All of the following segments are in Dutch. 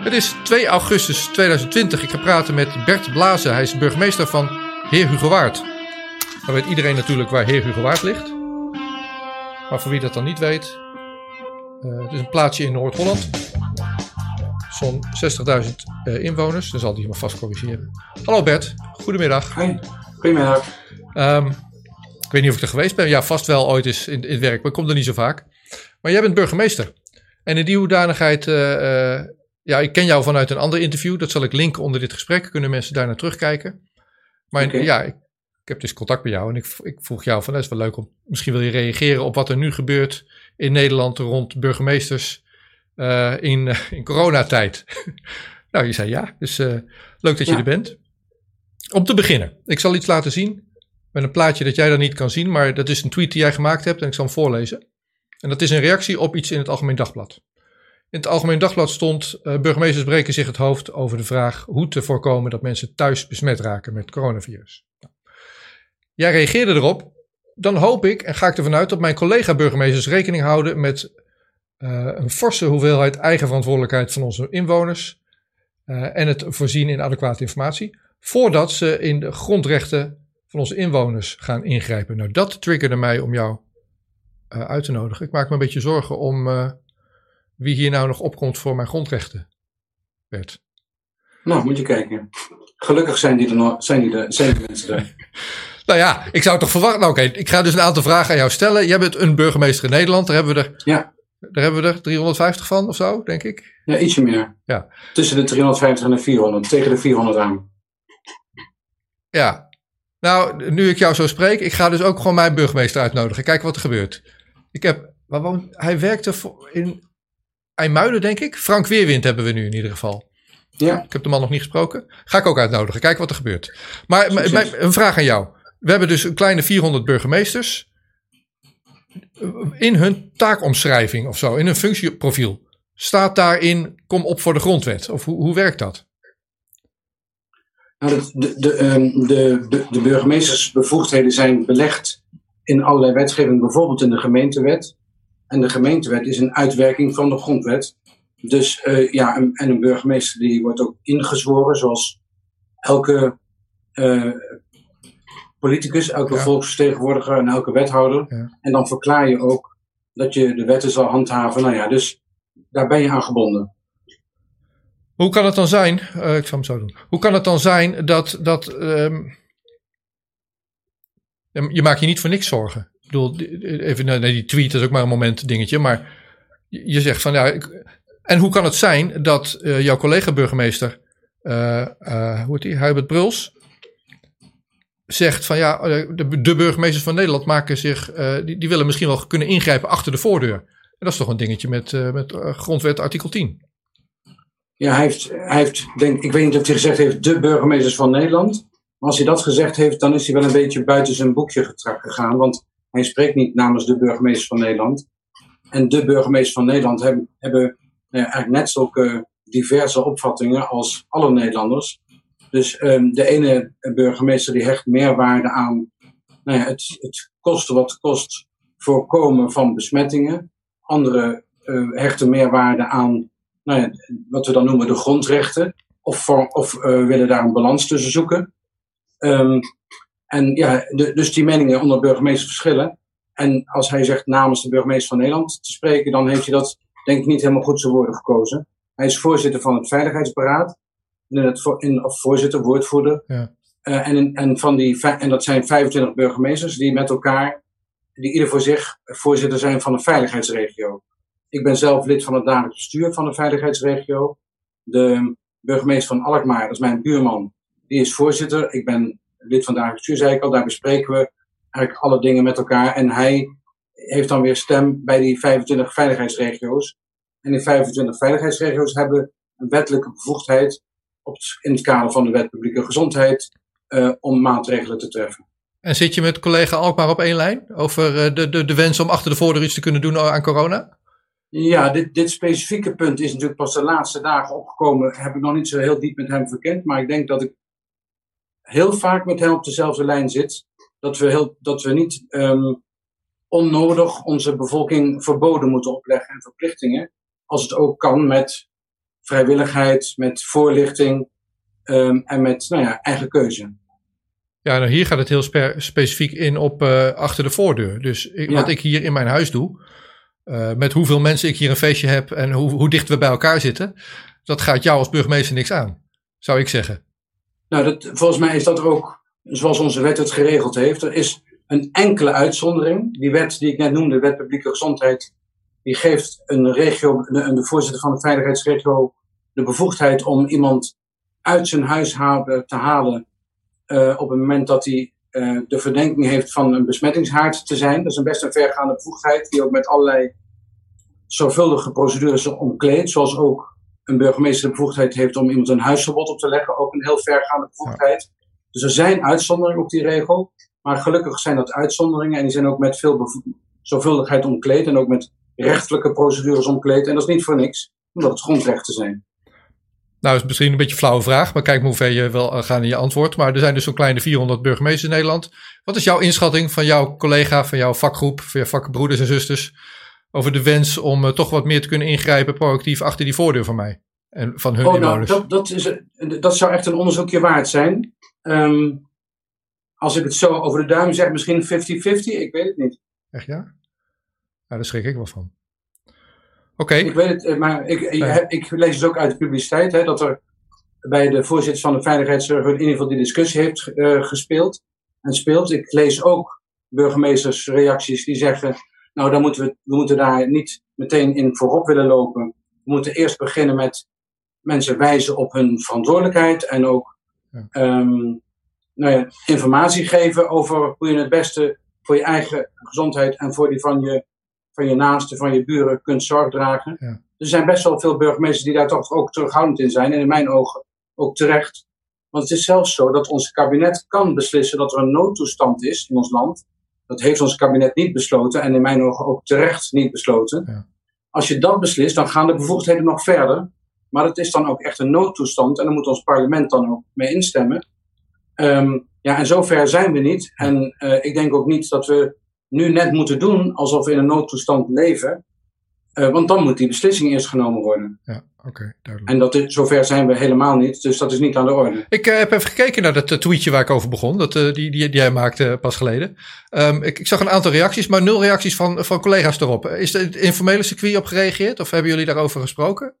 Het is 2 augustus 2020. Ik ga praten met Bert Blazen. Hij is burgemeester van Heer Hugo Waard. Dan weet iedereen natuurlijk waar Heer Hugo Waard ligt. Maar voor wie dat dan niet weet, uh, het is een plaatsje in Noord-Holland. Zo'n 60.000 uh, inwoners. Dan zal hij me vast corrigeren. Hallo Bert, goedemiddag. Goedemiddag. Um, ik weet niet of ik er geweest ben. Ja, vast wel ooit eens in, in het werk, maar ik kom er niet zo vaak. Maar jij bent burgemeester. En in die hoedanigheid, uh, ja, ik ken jou vanuit een ander interview. Dat zal ik linken onder dit gesprek. Kunnen mensen daar naar terugkijken. Maar okay. ja, ik, ik, heb dus contact met jou en ik, ik vroeg jou van, dat is wel leuk om, misschien wil je reageren op wat er nu gebeurt in Nederland rond burgemeesters uh, in, in coronatijd. nou, je zei ja, dus leuk dat je ja. er bent. Om te beginnen, ik zal iets laten zien met een plaatje dat jij dan niet kan zien, maar dat is een tweet die jij gemaakt hebt en ik zal hem voorlezen. En dat is een reactie op iets in het Algemeen Dagblad. In het Algemeen Dagblad stond: uh, burgemeesters breken zich het hoofd over de vraag hoe te voorkomen dat mensen thuis besmet raken met coronavirus. Jij reageerde erop. Dan hoop ik en ga ik ervan uit dat mijn collega-burgemeesters rekening houden met uh, een forse hoeveelheid eigen verantwoordelijkheid van onze inwoners uh, en het voorzien in adequate informatie, voordat ze in de grondrechten van onze inwoners gaan ingrijpen. Nou, dat triggerde mij om jou uit te nodigen. Ik maak me een beetje zorgen om wie hier nou nog opkomt voor mijn grondrechten, Bert. Nou, moet je kijken. Gelukkig zijn die er nog, zijn die, er, zijn die mensen er. nou ja, ik zou toch verwachten. Nou, oké, okay, ik ga dus een aantal vragen aan jou stellen. Jij bent een burgemeester in Nederland. Daar hebben we er, ja. daar hebben we er 350 van of zo, denk ik. Ja, ietsje meer. Ja. Tussen de 350 en de 400. Tegen de 400 aan. Ja, nou, nu ik jou zo spreek, ik ga dus ook gewoon mijn burgemeester uitnodigen. Kijken wat er gebeurt. Ik heb, waar woont, hij werkte in IJmuiden, denk ik. Frank Weerwind hebben we nu in ieder geval. Ja. Ik heb de man nog niet gesproken. Ga ik ook uitnodigen. Kijken wat er gebeurt. Maar een vraag aan jou. We hebben dus een kleine 400 burgemeesters. In hun taakomschrijving of zo, in hun functieprofiel. Staat daarin, kom op voor de grondwet? Of hoe, hoe werkt dat? Nou, de, de, de, de, de burgemeestersbevoegdheden zijn belegd in allerlei wetgeving, bijvoorbeeld in de gemeentewet. En de gemeentewet is een uitwerking van de grondwet. Dus uh, ja, en, en, een burgemeester die wordt ook ingezworen, zoals elke uh, politicus, elke ja. volksvertegenwoordiger en elke wethouder. Ja. En dan verklaar je ook dat je de wetten zal handhaven. Nou ja, dus daar ben je aan gebonden. Hoe kan het dan zijn, uh, ik zal hem zo doen. Hoe kan het dan zijn dat, dat um, je maakt je niet voor niks zorgen? Bedoel, even naar die tweet, is ook maar een moment dingetje, maar je zegt van ja, ik, en hoe kan het zijn dat uh, jouw collega-burgemeester, uh, uh, hoe heet die, Hubert Bruls, zegt van ja, de, de burgemeesters van Nederland maken zich, die, die willen misschien wel kunnen ingrijpen achter de voordeur. En dat is toch een dingetje met, met grondwet artikel 10. Ja, hij heeft, hij heeft denk, ik weet niet of hij gezegd heeft, de burgemeesters van Nederland. Maar als hij dat gezegd heeft, dan is hij wel een beetje buiten zijn boekje gegaan. Want hij spreekt niet namens de burgemeesters van Nederland. En de burgemeesters van Nederland hebben, hebben ja, eigenlijk net zulke diverse opvattingen als alle Nederlanders. Dus um, de ene burgemeester die hecht meerwaarde aan nou ja, het, het kosten wat kost voorkomen van besmettingen. Andere uh, hechten meerwaarde aan nou ja, wat we dan noemen de grondrechten. Of, of uh, willen daar een balans tussen zoeken. Um, en ja, de, dus die meningen onder burgemeester verschillen. En als hij zegt namens de burgemeester van Nederland te spreken, dan heeft hij dat denk ik niet helemaal goed zijn woorden gekozen. Hij is voorzitter van het Veiligheidsberaad. In het, in, of voorzitter, woordvoerder. Ja. Uh, en, en, van die, en dat zijn 25 burgemeesters die met elkaar, die ieder voor zich voorzitter zijn van een veiligheidsregio. Ik ben zelf lid van het dagelijks bestuur van de veiligheidsregio. De burgemeester van Alkmaar, dat is mijn buurman, die is voorzitter. Ik ben lid van het dagelijks bestuur, zei ik al. Daar bespreken we eigenlijk alle dingen met elkaar. En hij heeft dan weer stem bij die 25 veiligheidsregio's. En die 25 veiligheidsregio's hebben een wettelijke bevoegdheid op het, in het kader van de wet publieke gezondheid uh, om maatregelen te treffen. En zit je met collega Alkmaar op één lijn over uh, de, de, de wens om achter de voordeur iets te kunnen doen aan corona? Ja, dit, dit specifieke punt is natuurlijk pas de laatste dagen opgekomen. Heb ik nog niet zo heel diep met hem verkend. Maar ik denk dat ik heel vaak met hem op dezelfde lijn zit. Dat we, heel, dat we niet um, onnodig onze bevolking verboden moeten opleggen en verplichtingen. Als het ook kan met vrijwilligheid, met voorlichting ehm, en met nou ja, eigen keuze. Ja, nou hier gaat het heel specifiek in op uh, achter de voordeur. Dus ik, wat ik hier in mijn huis doe, uh, met hoeveel mensen ik hier een feestje heb en hoe, hoe dicht we bij elkaar zitten, dat gaat jou als burgemeester niks aan, zou ik zeggen. Nou, dat, volgens mij is dat ook zoals onze wet het geregeld heeft. Er is een enkele uitzondering. Die wet die ik net noemde, Wet Publieke Gezondheid, die geeft een regio, de, de voorzitter van de veiligheidsregio de bevoegdheid om iemand uit zijn huis te halen uh, op het moment dat hij uh, de verdenking heeft van een besmettingshaard te zijn. Dat is een best een vergaande bevoegdheid die ook met allerlei zorgvuldige procedures omkleedt. Zoals ook een burgemeester de bevoegdheid heeft om iemand een huisverbod op te leggen. Ook een heel vergaande bevoegdheid. Dus er zijn uitzonderingen op die regel. Maar gelukkig zijn dat uitzonderingen en die zijn ook met veel zorgvuldigheid omkleed. En ook met rechtelijke procedures omkleed. En dat is niet voor niks, omdat het grondrechten zijn. Nou, is misschien een beetje een flauwe vraag, maar kijk maar hoe ver je wel eh, gaan in je antwoord. Maar er zijn dus zo'n kleine 400 burgemeesters in Nederland. Wat is jouw inschatting van jouw collega, van jouw vakgroep, van je vakbroeders en zusters, over de wens om uh, toch wat meer te kunnen ingrijpen proactief achter die voordeur van mij en van hun oh, Nou, dat, dat, is, dat zou echt een onderzoekje waard zijn. Um, als ik het zo over de duim zeg, misschien 50-50, ik weet het niet. Echt ja? Ja, daar schrik ik wel van. Oké. Ik weet het, eh, maar ik, ik, lees het ook uit de publiciteit hè, dat er bij de voorzitter van de Veiligheidsraad in ieder geval die discussie heeft uh, gespeeld en speelt. Ik lees ook burgemeestersreacties die zeggen, nou dan moeten we, we moeten daar niet meteen in voorop willen lopen. We moeten eerst beginnen met mensen wijzen op hun verantwoordelijkheid en ook ja. um, nou ja, informatie geven over hoe je het beste voor je eigen gezondheid en voor die van je van je naasten, van je buren kunt zorg dragen. Ja. Er zijn best wel veel burgemeesters die daar toch ook terughoudend in zijn. En in mijn ogen ook terecht. Want het is zelfs zo dat ons kabinet kan beslissen dat er een noodtoestand is in ons land. Dat heeft ons kabinet niet besloten en in mijn ogen ook terecht niet besloten. Ja. Als je dat beslist, dan gaan de bevoegdheden nog verder. Maar het is dan ook echt een noodtoestand en dan moet ons parlement dan ook mee instemmen. Um, ja, en zover zijn we niet. En uh, ik denk ook niet dat we nu net moeten doen alsof we in een noodtoestand leven. Uh, want dan moet die beslissing eerst genomen worden. Ja, oké, duidelijk. En dat is, zover zijn we helemaal niet, dus dat is niet aan de orde. Ik uh, heb even gekeken naar dat uh, tweetje waar ik over begon, dat, die, die, die jij maakte pas geleden. Um, ik, ik, zag een aantal reacties, maar nul reacties van, van collega's erop. Is het informele circuit op gereageerd of hebben jullie daarover gesproken?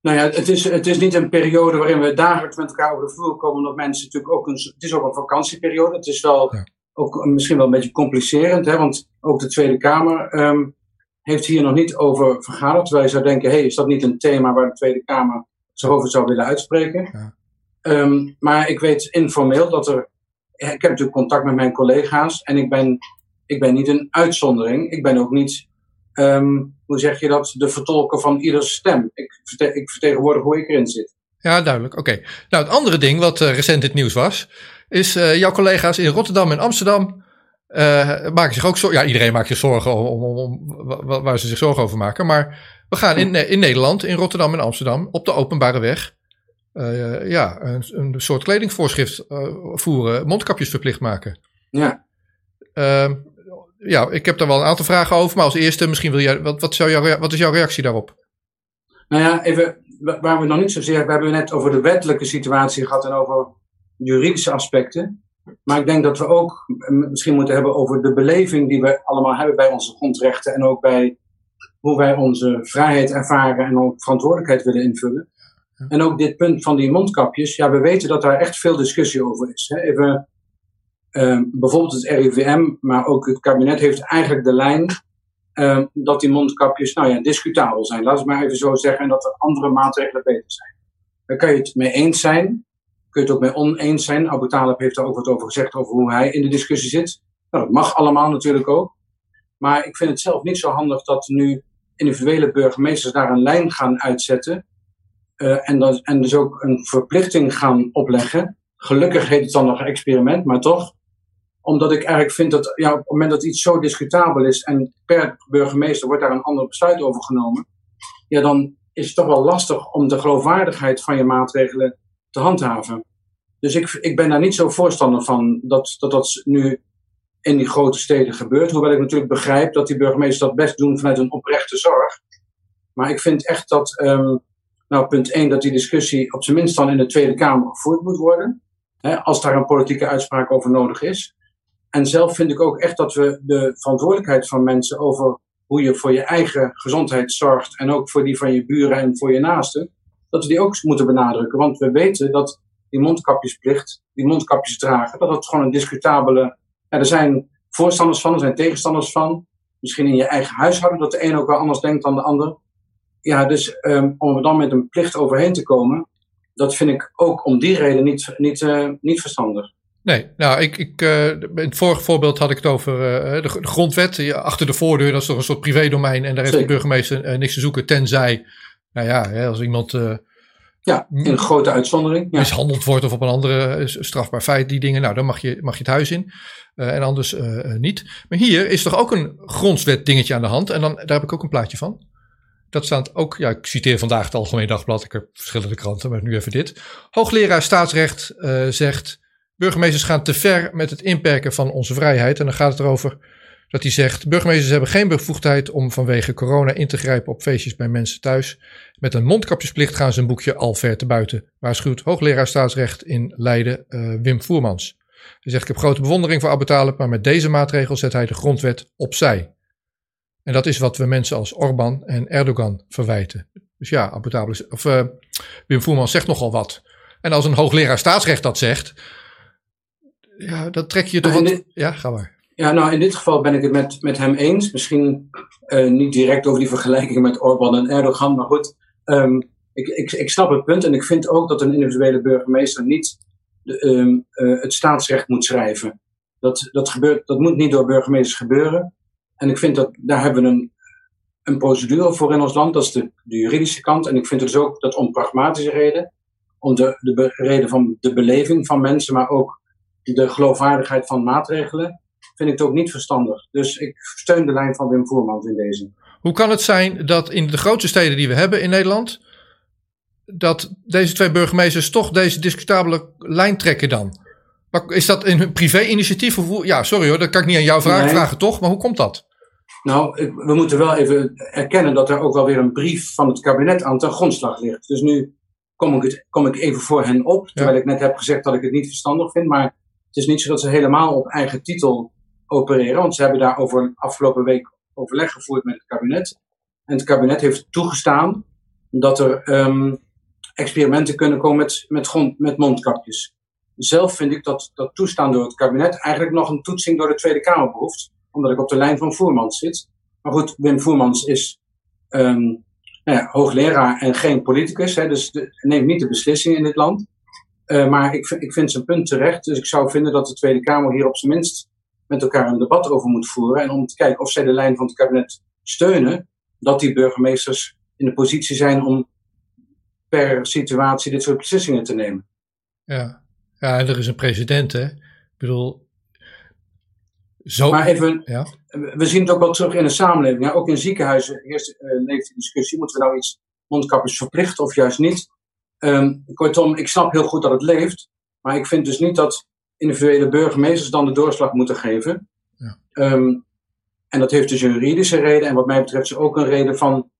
Nou ja, het is, het is niet een periode waarin we dagelijks met elkaar over de vloer komen, omdat mensen natuurlijk ook een. Het is ook een vakantieperiode. Het is wel ja ook misschien wel een beetje complicerend, hè, want ook de Tweede Kamer um, heeft hier nog niet over vergaderd. Wij zouden denken, hey, is dat niet een thema waar de Tweede Kamer zich over zou willen uitspreken? Ja. Um, maar ik weet informeel dat er. Ik heb natuurlijk contact met mijn collega's en ik ben, ik ben niet een uitzondering. Ik ben ook niet, um, hoe zeg je dat, de vertolker van ieders stem. Ik, ik vertegenwoordig hoe ik erin zit. Ja, duidelijk. Oké. Nou, het andere ding wat uh, recent het nieuws was, is uh, jouw collega's in Rotterdam en Amsterdam uh, maken zich ook zorgen. Ja, iedereen maakt zich zorgen om, om, om, waar ze zich zorgen over maken. Maar we gaan in, in Nederland, in Rotterdam en Amsterdam, op de openbare weg. Uh, ja, een, een soort kledingvoorschrift voeren, mondkapjes verplicht maken. Ja. Ehm, ja, ik heb daar wel een aantal vragen over. Maar als eerste, misschien wil jij, wat, wat, zou jouw, wat is jouw reactie daarop? Nou ja, even waar we nog niet zozeer. We hebben net over de wettelijke situatie gehad en over juridische aspecten. Maar ik denk dat we ook misschien moeten hebben over de beleving die we allemaal hebben bij onze grondrechten en ook bij hoe wij onze vrijheid ervaren en ook verantwoordelijkheid willen invullen. En ook dit punt van die mondkapjes, ja, we weten dat daar echt veel discussie over is. Hè. Even, uh, bijvoorbeeld het RIVM, maar ook het kabinet heeft eigenlijk de lijn uh, dat die mondkapjes, nou ja, discutabel zijn. Laat het maar even zo zeggen, en dat er andere maatregelen beter zijn. Daar kan je het mee eens zijn, kun je het ook mee oneens zijn. Abu Talib heeft daar ook wat over gezegd, over hoe hij in de discussie zit. Nou, dat mag allemaal natuurlijk ook. Maar ik vind het zelf niet zo handig dat nu individuele burgemeesters daar een lijn gaan uitzetten. Uh, en, en dus ook een verplichting gaan opleggen. Gelukkig heet het dan nog een experiment, maar toch. Omdat ik eigenlijk vind dat ja, op het moment dat iets zo discutabel is en per burgemeester wordt daar een ander besluit over genomen. Ja, dan is het toch wel lastig om de geloofwaardigheid van je maatregelen te handhaven. Dus ik, ik ben daar niet zo voorstander van dat, dat dat nu in die grote steden gebeurt. Hoewel ik natuurlijk begrijp dat die burgemeesters dat best doen vanuit een oprechte zorg. Maar ik vind echt dat, ehm, nou punt 1, dat die discussie op zijn minst dan in de Tweede Kamer gevoerd moet worden. Hè, als daar een politieke uitspraak over nodig is. En zelf vind ik ook echt dat we de verantwoordelijkheid van mensen over hoe je voor je eigen gezondheid zorgt en ook voor die van je buren en voor je naasten, dat we die ook moeten benadrukken. Want we weten dat die mondkapjesplicht, die mondkapjes dragen, dat het gewoon een discutabele. Ja, er zijn voorstanders van, er zijn tegenstanders van. Misschien in je eigen huishouden dat de een ook wel anders denkt dan de ander. Ja, dus um, om er dan met een plicht overheen te komen, dat vind ik ook om die reden niet, niet, uh, niet verstandig. Nee, nou, ik, ik, uh, in het vorige voorbeeld had ik het over uh, de, de, grondwet. Achter de voordeur, dat is toch een soort privédomein. En daar heeft de burgemeester niks te zoeken, tenzij, nou ja, als iemand ja, in een grote uitzondering. Ja. Mishandeld wordt of op een andere strafbaar feit, die dingen. Nou, dan mag je, mag je het huis in. Uh, en anders uh, niet. Maar hier is toch ook een grondwet dingetje aan de hand. En dan, daar heb ik ook een plaatje van. Dat staat ook, ja, ik citeer vandaag het Algemeen Dagblad. Ik heb verschillende kranten, maar nu even dit. Hoogleraar staatsrecht uh, zegt: burgemeesters gaan te ver met het inperken van onze vrijheid. En dan gaat het erover dat hij zegt: burgemeesters hebben geen bevoegdheid om vanwege corona in te grijpen op feestjes bij mensen thuis. Met een mondkapjesplicht gaan ze een boekje al ver te buiten, waarschuwt hoogleraar staatsrecht in Leiden uh, Wim Voermans. Hij zegt: Ik heb grote bewondering voor Abu Talib, maar met deze maatregel zet hij de grondwet opzij. En dat is wat we mensen als Orbán en Erdogan verwijten. Dus ja, Abu Talib, of uh, Wim Voermans zegt nogal wat. En als een hoogleraar staatsrecht dat zegt, ja, dan trek je toch wat... Ja, ga maar. Ja, nou in dit geval ben ik het met, met hem eens. Misschien uh, niet direct over die vergelijking met Orbán en Erdogan, maar goed. Um, ik, ik, ik snap het punt en ik vind ook dat een individuele burgemeester niet de, um, uh, het staatsrecht moet schrijven. Dat, dat, gebeurt, dat moet niet door burgemeesters gebeuren. En ik vind dat daar hebben we een, een procedure voor in ons land. Dat is de, de juridische kant. En ik vind het dus ook dat om pragmatische reden, om de, de reden van de beleving van mensen, maar ook de geloofwaardigheid van maatregelen, vind ik het ook niet verstandig. Dus ik steun de lijn van Wim Voermans in deze. Hoe kan het zijn dat in de grootste steden die we hebben in Nederland, dat deze twee burgemeesters toch deze discutabele lijn trekken dan? Is dat in hun privé-initiatief? Ja, sorry hoor, dat kan ik niet aan jou vragen, nee. vragen toch, maar hoe komt dat? Nou, we moeten wel even erkennen dat er ook wel weer een brief van het kabinet aan ten grondslag ligt. Dus nu kom ik, het, kom ik even voor hen op, terwijl ja. ik net heb gezegd dat ik het niet verstandig vind. Maar het is niet zo dat ze helemaal op eigen titel opereren. Want ze hebben daar over afgelopen week overleg gevoerd met het kabinet. En het kabinet heeft toegestaan dat er um, experimenten kunnen komen met, met, grond, met mondkapjes. Zelf vind ik dat, dat toestaan door het kabinet eigenlijk nog een toetsing door de Tweede Kamer behoeft. Omdat ik op de lijn van Voermans zit. Maar goed, Wim Voermans is um, nou ja, hoogleraar en geen politicus. Hè, dus neemt niet de beslissing in dit land. Uh, maar ik, ik vind zijn punt terecht. Dus ik zou vinden dat de Tweede Kamer hier op zijn minst met elkaar een debat over moet voeren. En om te kijken of zij de lijn van het kabinet steunen. Dat die burgemeesters in de positie zijn om per situatie dit soort beslissingen te nemen. Ja, ja en er is een president, hè? Ik bedoel. Zo, maar even, ja? we zien het ook wel terug in de samenleving. Ja, ook in ziekenhuizen eerst uh, leeft de discussie: moeten we nou iets mondkapjes verplichten of juist niet? Um, kortom, ik snap heel goed dat het leeft. Maar ik vind dus niet dat individuele burgemeesters dan de doorslag moeten geven. Ja. Um, en dat heeft dus een juridische reden. En wat mij betreft is ook een reden van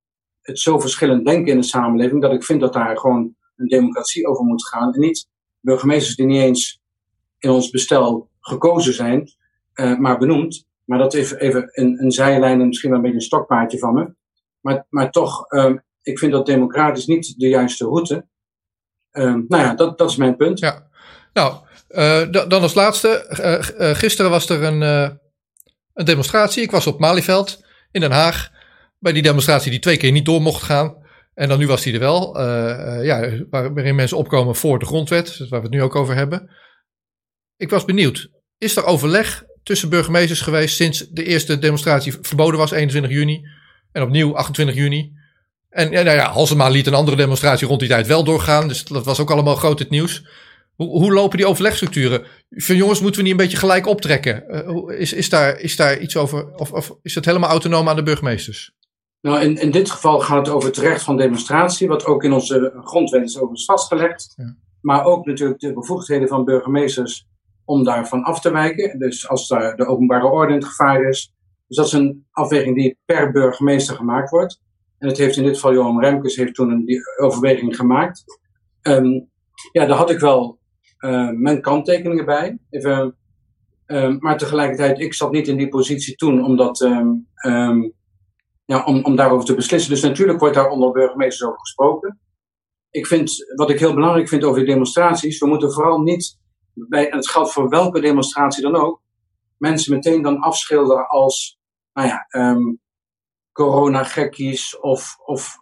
het zo verschillend denken in de samenleving. Dat ik vind dat daar gewoon een democratie over moet gaan. En niet burgemeesters die niet eens in ons bestel gekozen zijn, uh, maar benoemd. Maar dat is even een, een zijlijn en misschien wel een beetje een stokpaardje van me. Maar, maar toch, um, ik vind dat democratisch niet de juiste route. Um, nou ja, dat, dat is mijn punt. Ja, nou, dan als laatste. Uh, uh, gisteren was er een, een demonstratie. Ik was op Malieveld in Den Haag. Bij die demonstratie die twee keer niet door mocht gaan. En dan nu was die er wel. ja, waarin mensen opkomen voor de grondwet. Waar we het nu ook over hebben. Ik was benieuwd. Is er overleg tussen burgemeesters geweest sinds de eerste demonstratie verboden was, 21 juni. En opnieuw 28 juni. En nou ja, Halsema liet een andere demonstratie rond die tijd wel doorgaan. Dus dat was ook allemaal groot het nieuws. Hoe, hoe lopen die overlegstructuren? Van jongens, moeten we niet een beetje gelijk optrekken? Uh, is, is, daar, is daar iets over? Of, of is het helemaal autonoom aan de burgemeesters? Nou, in, in dit geval gaat het over het recht van demonstratie, wat ook in onze grondwet is overigens vastgelegd. Ja. Maar ook natuurlijk de bevoegdheden van burgemeesters om daarvan af te wijken. Dus als daar de openbare orde in het gevaar is. Dus dat is een afweging die per burgemeester gemaakt wordt. En het heeft in dit geval Johan Remkes heeft toen een die overweging gemaakt. Ehm, ja, daar had ik wel uh, mijn kanttekeningen bij. Even, um, maar tegelijkertijd, ik zat niet in die positie toen omdat, um, ja, om, om daarover te beslissen. Dus natuurlijk wordt daar onder burgemeesters over gesproken. Ik vind, wat ik heel belangrijk vind over die demonstraties, we moeten vooral niet, bij, en het geldt voor welke demonstratie dan ook, mensen meteen dan afschilderen als, nou ja, um, corona-gekkies of, of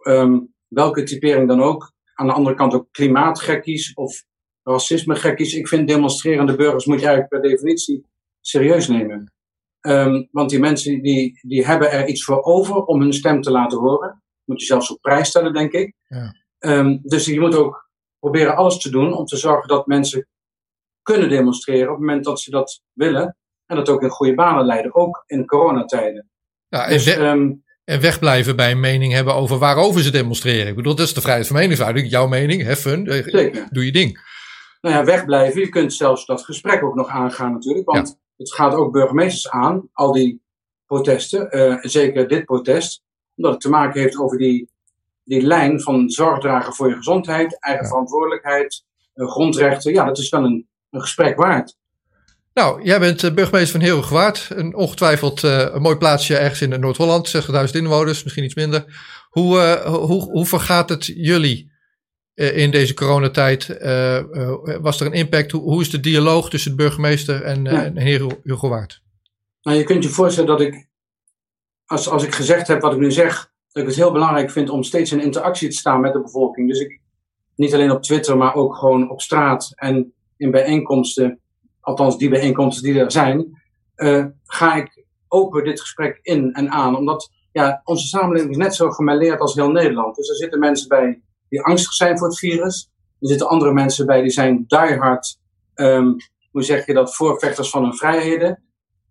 welke typering dan ook. Aan de andere kant ook klimaatgekkies of racisme-gekkies. Ik vind demonstrerende burgers moet je eigenlijk per definitie serieus nemen. Um, want die mensen die, die hebben er iets voor over om hun stem te laten horen. Moet je zelfs op prijs stellen, denk ik. Ja. Um, dus je moet ook proberen alles te doen om te zorgen dat mensen kunnen demonstreren op het moment dat ze dat willen. En dat ook in goede banen leiden, ook in coronatijden. Ja, en, dus, we um, en wegblijven bij een mening hebben over waarover ze demonstreren. Ik bedoel, dat is de vrijheid van meningsuiting. Jouw mening, have fun, eh, doe je ding. Nou ja, wegblijven. Je kunt zelfs dat gesprek ook nog aangaan natuurlijk. Want het gaat ook burgemeesters aan, al die protesten. Uh, zeker dit protest. Omdat het te maken heeft over die, die lijn van zorg dragen voor je gezondheid, eigen verantwoordelijkheid, uh, grondrechten. Ja, dat is dan een, een gesprek waard. Nou, jij bent uh, burgemeester van Heerhugowaard. Een ongetwijfeld een mooi plaatsje ergens in Noord-Holland. 60.000 inwoners, misschien iets minder. Hoe, hoe, hoe vergaat het jullie uh, in deze coronatijd? Uh, was er een impact? Hoe, hoe, is de dialoog tussen de burgemeester en, ja. en heer Hugo Waard? Nou, je kunt je voorstellen dat ik, als, als ik gezegd heb wat ik nu zeg, dat ik het heel belangrijk vind om steeds in interactie te staan met de bevolking. Dus ik, niet alleen op Twitter, maar ook gewoon op straat en in bijeenkomsten, althans die bijeenkomsten die er zijn, uh, ga ik open dit gesprek in en aan. Omdat ja, onze samenleving is net zo gemêleerd als heel Nederland. Dus er zitten mensen bij die angstig zijn voor het virus. Er zitten andere mensen bij die zijn diehard, um, hoe zeg je dat, voorvechters van hun vrijheden.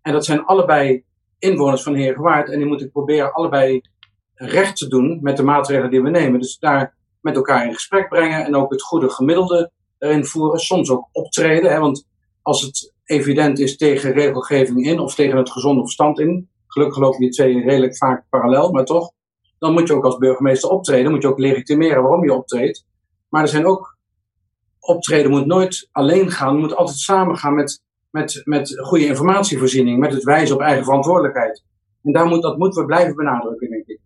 En dat zijn allebei inwoners van Heergewaard. En die moeten proberen allebei recht te doen met de maatregelen die we nemen. Dus daar met elkaar in gesprek brengen en ook het goede gemiddelde erin voeren. Soms ook optreden, hè, want als het evident is tegen regelgeving in of tegen het gezonde verstand in. Gelukkig lopen die twee redelijk vaak parallel, maar toch dan moet je ook als burgemeester optreden. Moet je ook legitimeren waarom je optreedt. Maar er zijn ook optreden moet nooit alleen gaan, moet altijd samengaan met, met, met goede informatievoorziening, met het wijzen op eigen verantwoordelijkheid. En daar moet, dat moeten we blijven benadrukken, denk ik.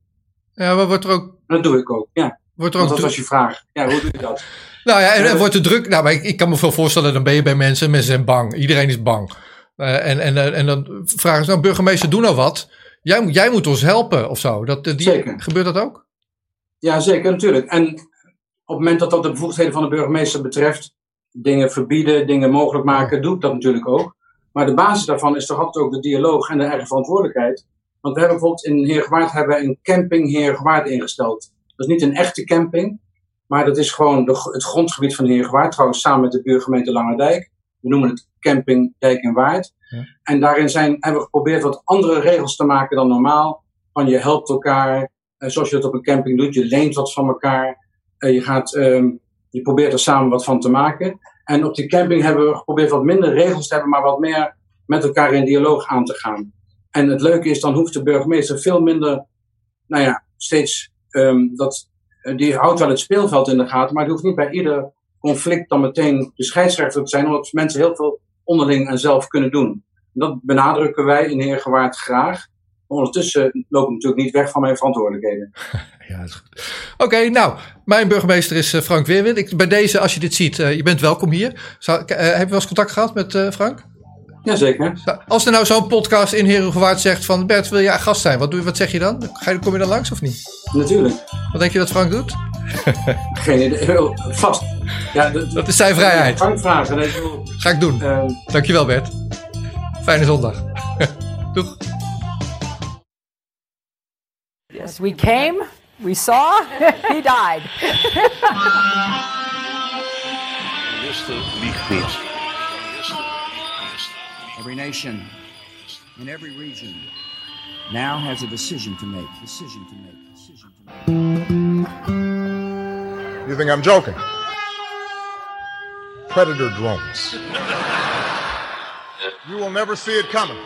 Ja, maar wordt er ook. Dat doe ik ook, ja. Wordt er ook dat was je vraag. Ja, hoe doe je dat? nou ja, en, wordt er druk. Nou, maar ik, ik kan me veel voorstellen, dan ben je bij mensen. Mensen zijn bang. Iedereen is bang. Uh, en, en, en dan vragen ze, nou, burgemeester, doe nou wat. Jij, jij moet ons helpen of zo. Dat, die, zeker. Gebeurt dat ook? Ja, zeker, natuurlijk. En op het moment dat dat de bevoegdheden van de burgemeester betreft, dingen verbieden, dingen mogelijk maken, doe ik dat natuurlijk ook. Maar de basis daarvan is toch altijd ook de dialoog en de eigen verantwoordelijkheid. Want we hebben bijvoorbeeld in Heergewaard hebben een camping Heergewaard ingesteld. Dat is niet een echte camping, maar dat is gewoon de, het grondgebied van Heergewaard, trouwens samen met de buurgemeente Langerdijk. We noemen het camping Dijk en Waard. En daarin zijn, hebben we geprobeerd wat andere regels te maken dan normaal. Van je helpt elkaar, eh, zoals je dat op een camping doet. Je leent wat van elkaar. Eh, je, gaat, um, je probeert er samen wat van te maken. En op die camping hebben we geprobeerd wat minder regels te hebben, maar wat meer met elkaar in dialoog aan te gaan. En het leuke is, dan hoeft de burgemeester veel minder, nou ja, steeds, um, dat, eh, die houdt wel het speelveld in de gaten, maar die hoeft niet bij ieder conflict dan meteen de scheidsrechter te zijn, omdat mensen heel veel onderling en zelf kunnen doen. Dat benadrukken wij in Heergewaard graag. Maar ondertussen loop ik natuurlijk niet weg van mijn verantwoordelijkheden. ja, is goed. Oké, nou, mijn burgemeester is eh, Frank Weerwind. Ik, bij deze, als je dit ziet, uh, je bent welkom hier. Zou, uh, heb je wel eens contact gehad met uh, Frank? Jazeker. Als er nou zo'n podcast in Herengewaard zegt van Bert, wil jij gast zijn? Wat, doe je, wat zeg je dan? Ga je, kom je dan langs of niet? Natuurlijk. Wat denk je dat Frank doet? Geen idee. Vast. Ja, dat is zijn vrijheid. Frank vragen. Nee, Ga ik doen. Uh, Dankjewel Bert. Fijne zondag. Doeg. Yes, we came, we saw, he died. Every nation in every region now has a decision to make. Decision to make. Decision to make. You think I'm joking? Predator drones. You will never see it coming.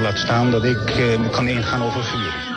Laat staan dat ik eh, kan ingaan over vuur.